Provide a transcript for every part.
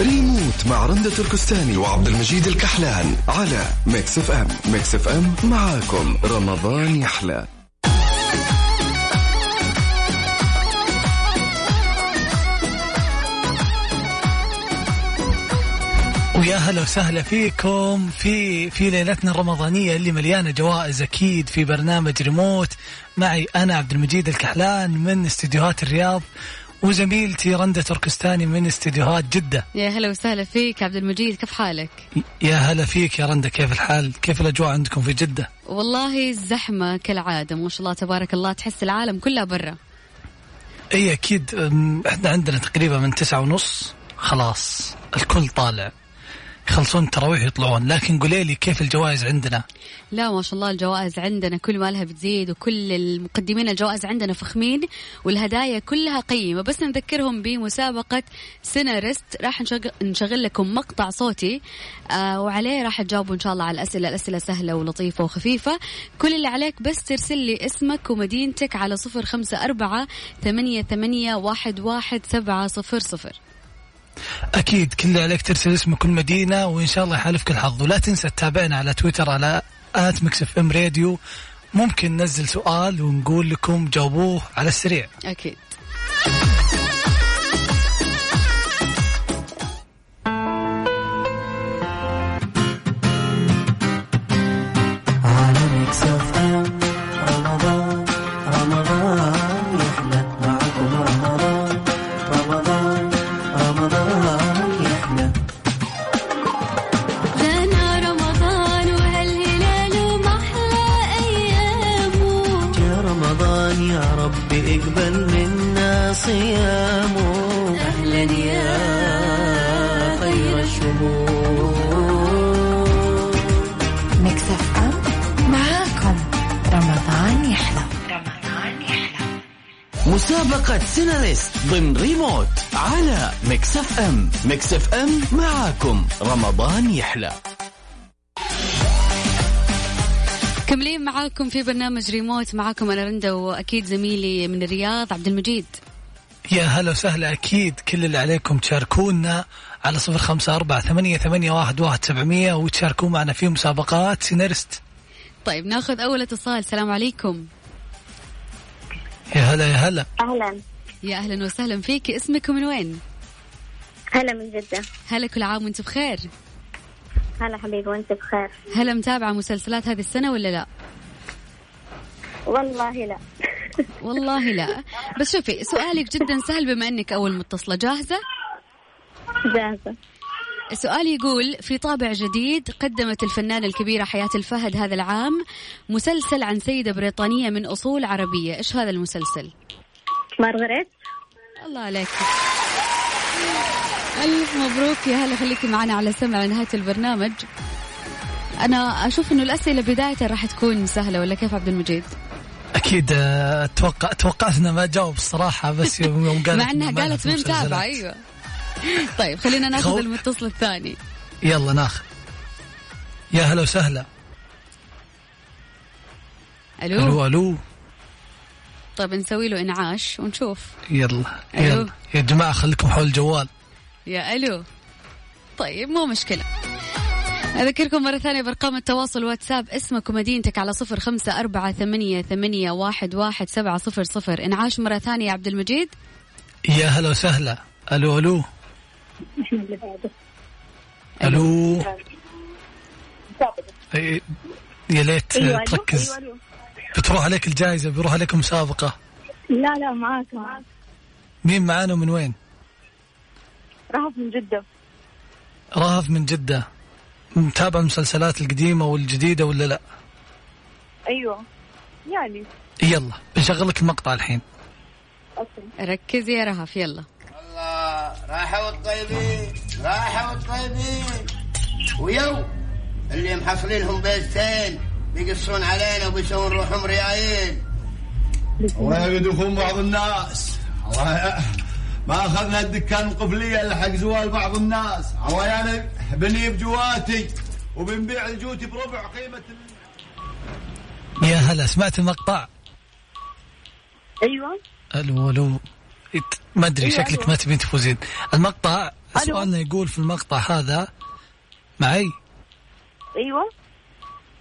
ريموت مع رندة تركستاني وعبد المجيد الكحلان على Mix FM. Mix FM معاكم. رمضان يحلى. ويا هلا وسهلا فيكم في في ليلتنا الرمضانية اللي مليانة جوائز أكيد في برنامج ريموت معي أنا عبد المجيد الكحلان من استديوهات الرياض وزميلتي رندة تركستاني من استديوهات جدة يا هلا وسهلا فيك عبد المجيد كيف حالك؟ يا هلا فيك يا رندة كيف الحال؟ كيف الأجواء عندكم في جدة؟ والله الزحمة كالعادة ما شاء الله تبارك الله تحس العالم كله برا إي أكيد إحنا عندنا تقريبا من تسعة ونص خلاص الكل طالع يخلصون التراويح يطلعون. لكن قولي لي كيف الجوائز عندنا؟ لا ما شاء الله الجوائز عندنا. كل ما لها بتزيد وكل المقدمين الجوائز عندنا فخمين والهدايا كلها قيمة. بس نذكرهم بمسابقة سيناريست. راح نشغل لكم مقطع صوتي. آه وعليه راح تجاوبوا إن شاء الله على الأسئلة. الأسئلة سهلة ولطيفة وخفيفة. كل اللي عليك بس ترسل لي اسمك ومدينتك على صفر خمسة أربعة ثمانية, ثمانية واحد, واحد سبعة صفر صفر. أكيد كل عليك ترسل اسم كل مدينة وإن شاء الله يحالفك الحظ ولا تنسى تتابعنا على تويتر على at Mix FM Radio. ممكن ننزل سؤال ونقول لكم جاوبوه على السريع. أكيد. ميكس اف ام معاكم. رمضان يحلى. رمضان يحلى. مسابقة سيناريست ضمن ريموت على Mix FM. Mix FM معاكم. رمضان يحلى. كملين معاكم في برنامج ريموت. معاكم أنا رندا وأكيد زميلي من الرياض عبد المجيد. يا هلا وسهلا. أكيد كل اللي عليكم تشاركونا على صفر خمسة أربعة ثمانية, ثمانية واحد, واحد سبعمية وتشاركوا معنا في مسابقات سيناريست. طيب ناخذ أول اتصال. السلام عليكم. يا هلا يا هلا. أهلا. يا أهلا وسهلا فيك. اسمك ومن وين؟ هلا من جدة. هلا كل عام وأنت بخير؟ هلا حبيبي وأنت بخير. هلا متابعة مسلسلات هذه السنة ولا لا؟ والله لا. والله لا. بس شوفي سؤالك جدا سهل بما إنك أول متصلة. جاهزة؟ جاهزة السؤال يقول في طابع جديد قدمت الفنانة الكبيرة حياة الفهد هذا العام مسلسل عن سيدة بريطانية من أصول عربية إيش هذا المسلسل؟ مارغريت الله عليك ألف مبروك يا هلا خليكي معنا على سمع نهاية البرنامج أنا أشوف إنه الأسئلة بداية راح تكون سهلة ولا كيف عبد المجيد؟ أكيد آه، أتوقع توقعت انه ما جاوب الصراحه بس يوم يوم قالت مع إنها ما قالت متابعة المسلسلات. أيوة طيب خلينا ناخذ المتصل الثاني. يلا ناخذ. يا هلا وسهلا. ألو؟ ألو ألو. طيب نسوي له إنعاش ونشوف. يلا ألو. يلا. يا جماعة خليكم حول الجوال. يا ألو. طيب مو مشكلة. أذكركم مرة ثانية بأرقام التواصل واتساب. اسمك ومدينتك على صفر خمسة أربعة ثمانية, ثمانية واحد, واحد سبعة صفر صفر. إنعاش مرة ثانية يا عبد المجيد. يا هلا وسهلا. ألو ألو. اللي بعده ألو. إيه، يا ليت أيوة ألو تركز. أيوة بتروح عليك الجائزة بيروح عليك مسابقة. لا لا معاك معاك. مين معانا ومن وين؟ رهف من جدة. رهف من جدة. متابع المسلسلات القديمة والجديدة ولا لا؟ أيوة. يعني يلا بنشغل لك المقطع الحين. أوكي. ركزي يا رهف يلا. راحوا الطيبين راحوا الطيبين. ويو اللي محصلينهم بيتين بيقصون علينا وبيسوون روحهم ريايين. الله يدخون بعض الناس. الله ما أخذنا الدكان القفليه إلا حق زوال بعض الناس. الله يعني بنجيب جواتي وبنبيع الجوتي بربع قيمة يا هلا سمعت المقطع؟ أيوه. ألو ألو. ما أدري أيوة، شكلك أيوة. ما تبين تفوزين. المقطع. سؤالنا يقول في المقطع هذا. معي؟ أيوه.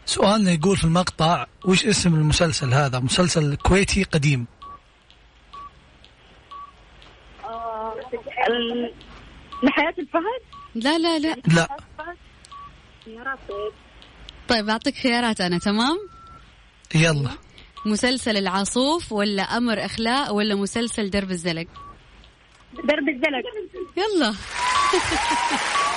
سؤالنا يقول في المقطع وش اسم المسلسل هذا؟ مسلسل كويتي قديم. آه، ال- لحياة الفهد؟ لا لا لا. لا. يا رب. طيب أعطيك خيارات أنا تمام؟ يلا. مسلسل العاصوف ولا أمر أخلاق ولا مسلسل درب الزلق؟ درب الزلق. يلا.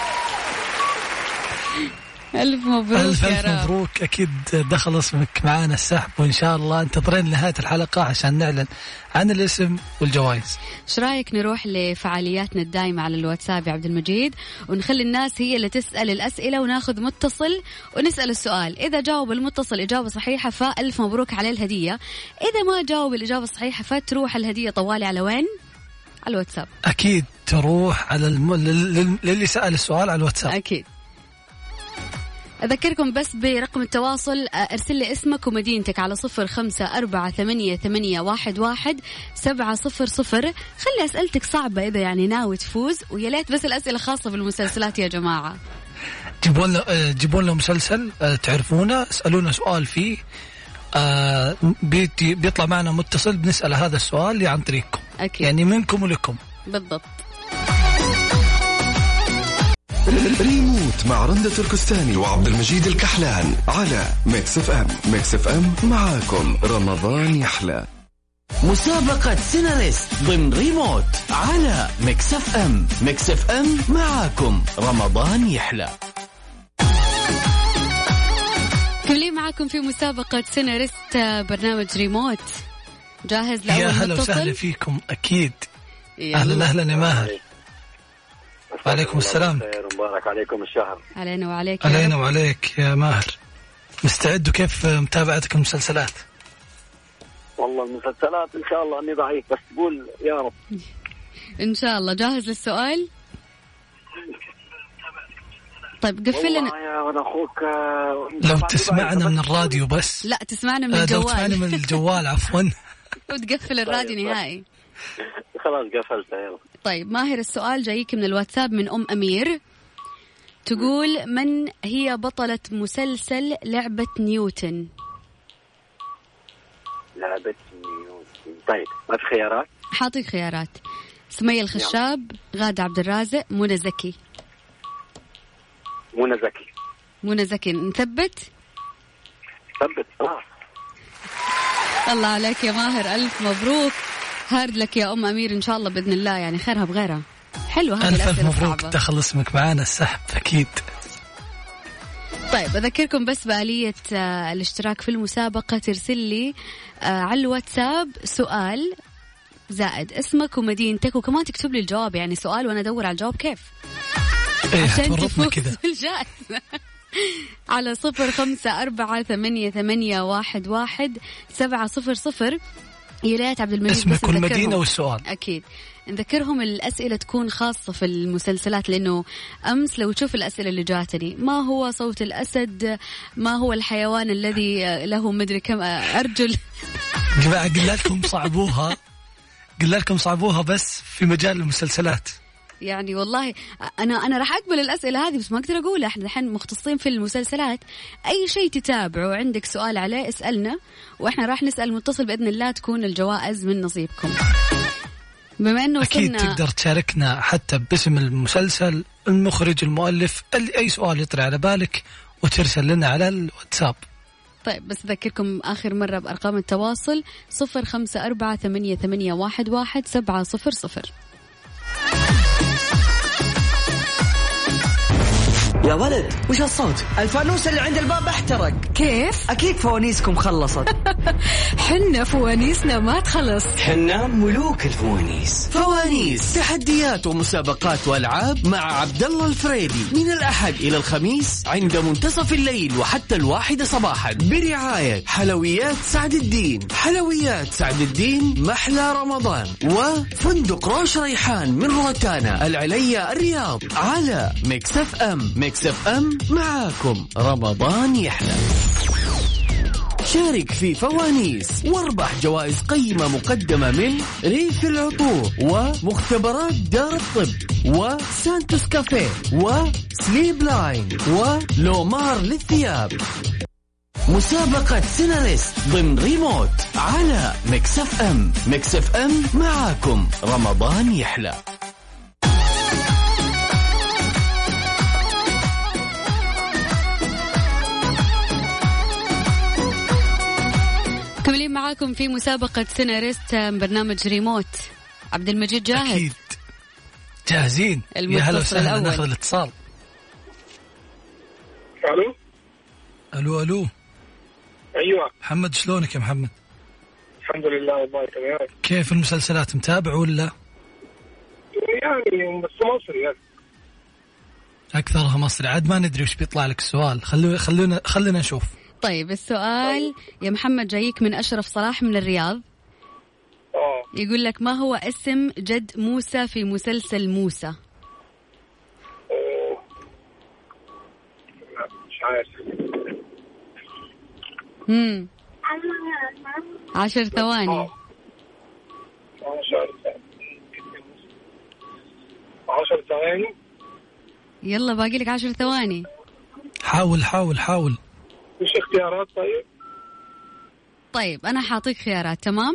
ألف مبروك ألف ألف مبروك. أكيد دخل اسمك معانا السحب وإن شاء الله انتظرين نهاية الحلقة عشان نعلن عن الاسم والجوائز. إيش رأيك نروح لفعالياتنا الدائمة على الواتساب يا عبد المجيد؟ ونخلي الناس هي اللي تسأل الأسئلة وناخذ متصل ونسأل السؤال. إذا جاوب المتصل إجابة صحيحة فألف مبروك على الهدية. إذا ما جاوب الإجابة الصحيحة فتروح الهدية طوالي على وين؟ على الواتساب. أكيد تروح على الم... لل- لل- للي سأل السؤال على الواتساب. أكيد. أذكركم بس برقم التواصل آه، أرسل لي اسمك ومدينتك على صفر خمسة أربعة ثمانية, ثمانية واحد, واحد سبعة صفر صفر. خلي أسئلتك صعبة إذا يعني ناوي تفوز ويا ليت بس الأسئلة خاصة بالمسلسلات يا جماعة. جيبوا لنا آه، جيبوا لنا مسلسل آه، تعرفونه اسألونا سؤال فيه. آه، بيطلع معنا متصل بنسأل هذا السؤال عن طريقكم. أكيد. يعني منكم ولكم. بالضبط. ريموت مع رندة تركستاني وعبد المجيد الكحلان على Mix FM ميكس اف ام معاكم. رمضان يحلى. مسابقة سيناريست ضمن ريموت على ميكس اف ام ميكس اف ام معاكم. رمضان يحلى. كملين معاكم في مسابقة سيناريست آه، برنامج ريموت. جاهز لأول يا هلا؟ وسهلا فيكم أكيد. أهلا أهلا يا ماهر. وعليكم السلام. خير مبارك عليكم الشهر. علينا وعليك. علينا وعليك يا ماهر. مستعد وكيف متابعتك المسلسلات؟ والله المسلسلات إن شاء الله أني ضعيف بس تقول يا رب. إن شاء الله. جاهز للسؤال؟ طيب قفل والله لنا. يا أنا أخوك آه، لو تسمعنا من الراديو بس. لا تسمعنا من آه، لو تسمعنا الجوال من الجوال عفوا. وتقفل الراديو طيب. نهائي. خلاص قفلت يلا. طيب ماهر السؤال جايك من الواتساب من أم أمير. تقول من هي بطلة مسلسل لعبة نيوتن؟ لعبة نيوتن. طيب ما في خيارات؟ حاطيك خيارات. سمية الخشاب غادة عبد الرازق منى زكي. منى زكي. منى زكي نثبت؟ ثبت الله عليك يا ماهر ألف مبروك. هارد لك يا أم أمير إن شاء الله بإذن الله يعني خيرها بغيرها. هذه ألف ألف الأسئلة مبروك دخل اسمك معانا السحب أكيد. طيب أذكركم بس بآلية آه، الاشتراك في المسابقة ترسل لي آه، على الواتساب سؤال زائد اسمك ومدينتك وكمان تكتب لي الجواب يعني سؤال وأنا أدور على الجواب كيف. إيه عشان تفوز كذا بالجائزة على صفر خمسة أربعة ثمانية, ثمانية واحد, واحد سبعة صفر صفر. يا ريت عبد المجيد اسمك بس والمدينة نذكرهم. والسؤال. أكيد. نذكرهم الأسئلة تكون خاصة في المسلسلات لأنه أمس لو تشوف الأسئلة اللي جاتني ما هو صوت الأسد؟ ما هو الحيوان الذي له مدري كم أرجل؟ جماعة قلنا لكم صعبوها. قلنا لكم صعبوها بس في مجال المسلسلات. يعني والله أنا أنا راح أقبل الأسئلة هذه بس ما أقدر أقولها. إحنا الحين مختصين في المسلسلات. أي شيء تتابعه وعندك سؤال عليه اسألنا وإحنا راح نسأل المتصل بإذن الله تكون الجوائز من نصيبكم. بما إنه وصلنا تقدر تشاركنا حتى باسم المسلسل المخرج المؤلف ال- أي سؤال يطري على بالك وترسل لنا على الواتساب. طيب بس أذكركم آخر مرة بأرقام التواصل صفر خمسة أربعة ثمانية, ثمانية واحد, واحد سبعة صفر صفر. يا ولد وش الصوت؟ الفانوس اللي عند الباب احترق. كيف؟ أكيد فوانيسكم خلصت. حنا فوانيسنا ما تخلص. حنا ملوك الفوانيس. فوانيس. تحديات ومسابقات وألعاب مع عبد الله الفريدي. من الأحد إلى الخميس عند منتصف الليل وحتى الواحدة صباحا. برعاية حلويات سعد الدين. حلويات سعد الدين محلى رمضان. وفندق روش ريحان من روتانا العليا الرياض. على Mix FM Mix FM معاكم. رمضان يحلى. شارك في فوانيس واربح جوائز قيمة مقدمة من ريف العطور ومختبرات دار الطب وسانتوس كافيه و Sleep Line ولومار للثياب. مسابقة سيناريست ضمن ريموت على Mix FM. Mix FM معاكم. رمضان يحلى. مكملين معاكم في مسابقة سيناريست برنامج ريموت. عبد المجيد جاهز أكيد. جاهزين. يا هلا وسهلا. ناخذ الاتصال. ألو؟ ألو ألو. أيوه. محمد شلونك يا محمد؟ الحمد لله والله تمام. كيف المسلسلات؟ متابع ولا؟ يعني بس مصري يعني. أكثرها مصري. عاد ما ندري وش بيطلع لك السؤال. خلونا خلونا خلينا نشوف. طيب السؤال يا محمد جايك من أشرف صلاح من الرياض. آه. يقول لك ما هو اسم جد موسى في مسلسل موسى؟ أوه. لا، مش عارف. امم عشر ثواني. عشر عشر ثواني؟ يلا باقي لك عشر ثواني. حاول حاول حاول. مش اختيارات طيب؟ طيب أنا حاعطيك خيارات تمام؟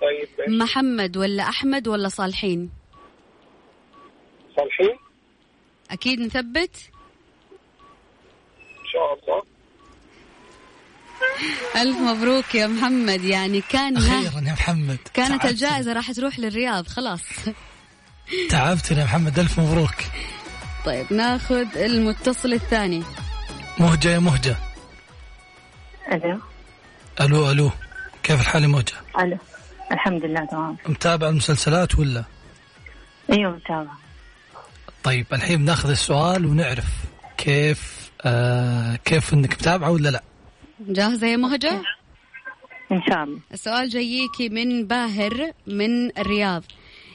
طيب. محمد ولا أحمد ولا صالحين؟ صالحين؟ أكيد نثبت؟ إن شاء الله. ألف مبروك يا محمد يعني كان ها أخيرا يا محمد. كانت تعبتنا. الجائزة راح تروح للرياض خلاص. تعبتنا يا محمد ألف مبروك. طيب ناخذ المتصل الثاني. مهجة يا مهجة. ألو. ألو ألو. كيف الحال يا مهجه ألو. الحمد لله تمام. متابع المسلسلات ولا؟ أيوه متابعة طيب الحين بناخذ السؤال ونعرف كيف آه كيف إنك متابعة ولا لا. جاهزة يا مهجة إن شاء الله. السؤال جاييكي من باهر من الرياض.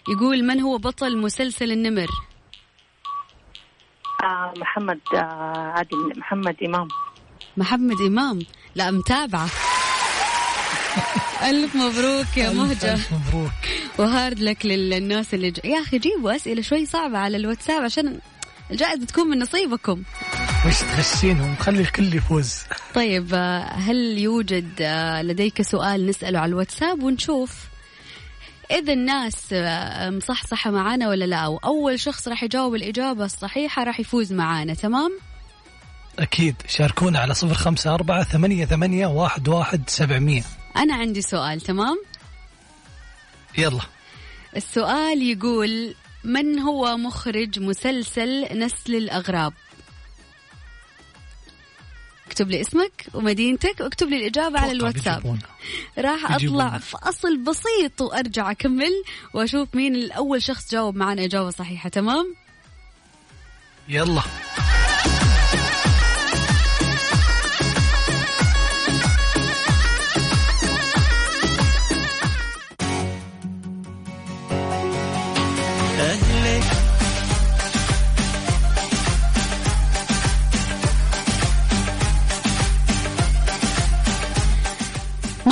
يقول من هو بطل مسلسل النمر؟ آه محمد آه عادل محمد إمام. محمد إمام. لا متابعة. ألف مبروك يا مهجة. ألف مبروك. وهارد لك للناس اللي ج... يا أخي جيبوا أسئلة شوي صعبة على الواتساب عشان الجائزة تكون من نصيبكم. وش تغشينهم؟ خلي الكل يفوز. طيب آه، هل يوجد آه، لديك سؤال نسأله على الواتساب ونشوف إذا الناس آه، مصحصحة معانا ولا لا؟ وأول شخص راح يجاوب الإجابة الصحيحة راح يفوز معانا تمام؟ أكيد شاركونا على صفر خمسة أربعة ثمانية ثمانية واحد واحد سبعمية أنا عندي سؤال تمام؟ يلا السؤال يقول من هو مخرج مسلسل نسل الأغراب؟ اكتب لي اسمك ومدينتك واكتب لي الإجابة على الواتساب بيجيبونا. راح بيجيبونا. أطلع فاصل بسيط وأرجع أكمل وأشوف مين الأول شخص جاوب معنا إجابة صحيحة تمام؟ يلا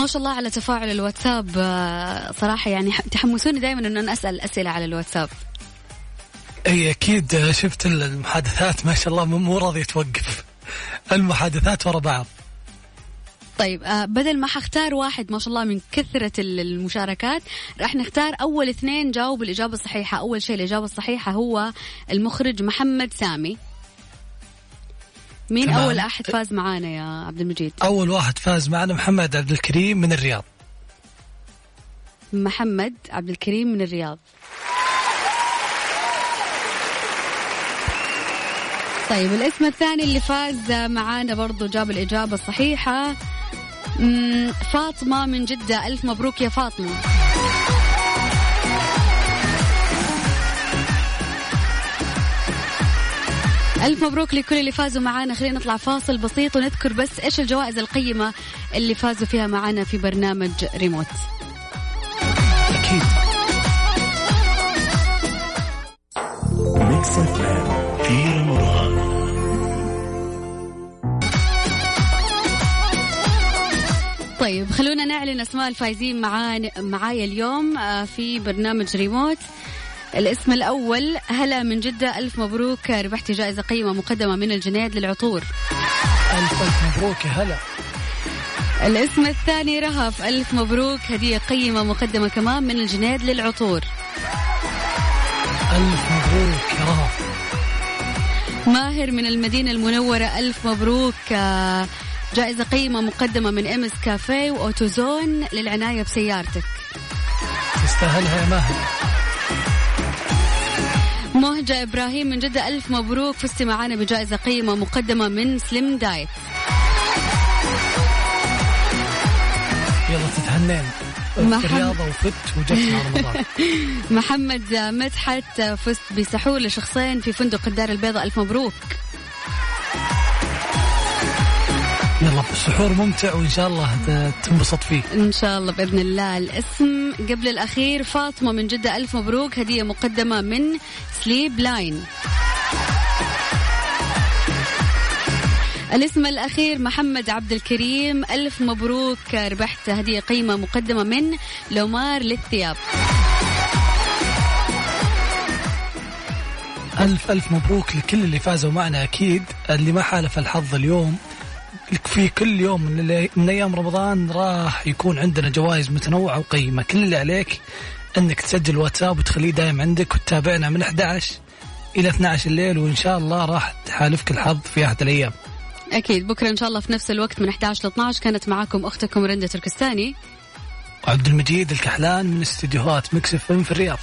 ما شاء الله على تفاعل الواتساب آه، صراحة يعني تحمسوني دائما أن أنا أسأل أسئلة على الواتساب. أي أكيد آه، شفت المحادثات ما شاء الله مو راضية توقف المحادثات ورا بعض. طيب آه، بدل ما حختار واحد ما شاء الله من كثرة ال- المشاركات راح نختار أول اثنين جاوبوا الإجابة الصحيحة. أول شيء الإجابة الصحيحة هو المخرج محمد سامي. مين تمام. أول أحد فاز معانا يا عبد المجيد؟ أول واحد فاز معنا محمد عبد الكريم من الرياض. محمد عبد الكريم من الرياض. طيب الاسم الثاني اللي فاز معانا برضو جاب الإجابة الصحيحة. فاطمة من جدة. ألف مبروك يا فاطمة. ألف مبروك لكل اللي فازوا معانا. خلينا نطلع فاصل بسيط ونذكر بس إيش الجوائز القيمة اللي فازوا فيها معانا في برنامج ريموت. في رمضان خلونا نعلن أسماء الفايزين معانا معايا اليوم آه، في برنامج ريموت. الاسم الأول هلا من جدة ألف مبروك ربحتي جائزة قيمة مقدمة من الجنيد للعطور. ألف ألف مبروك هلا. الاسم الثاني رهف ألف مبروك هدية قيمة مقدمة كمان من الجنيد للعطور. ألف مبروك يا رهف ماهر من المدينة المنورة ألف مبروك آه، جائزة قيمة مقدمة من إمس كافيه وأوتوزون للعناية بسيارتك. تستاهلها يا ماهر. مهجة إبراهيم من جدة ألف مبروك. فزتي معانا بجائزة قيمة مقدمة من سليم دايت يلا تتهنين. محمد. رياضة وفت وجت مع رمضان محمد مدحت فزت بسحور لشخصين في فندق الدار البيضاء ألف مبروك. يلا. السحور ممتع وإن شاء الله تنبسط فيه. إن شاء الله بإذن الله. الاسم قبل الأخير فاطمة من جدة ألف مبروك. هدية مقدمة من سليب لاين الاسم الأخير محمد عبد الكريم. ألف مبروك. ربحت هدية قيمة مقدمة من لومار للثياب. ألف ألف مبروك لكل اللي فازوا معنا أكيد. اللي ما حالف الحظ اليوم في كل يوم من, أيام رمضان راح يكون عندنا جوائز متنوعة وقيمة. كل اللي عليك أنك تسجل واتساب وتخليه دايم عندك وتتابعنا من 11 إلى 12 الليل وإن شاء الله راح تحالفك الحظ في أحد الأيام. أكيد. بكرة إن شاء الله في نفس الوقت من 11 ل 12 كانت معاكم أختكم رندة تركستاني. وعبد المجيد الكحلان من استديوهات مكسف في الرياض.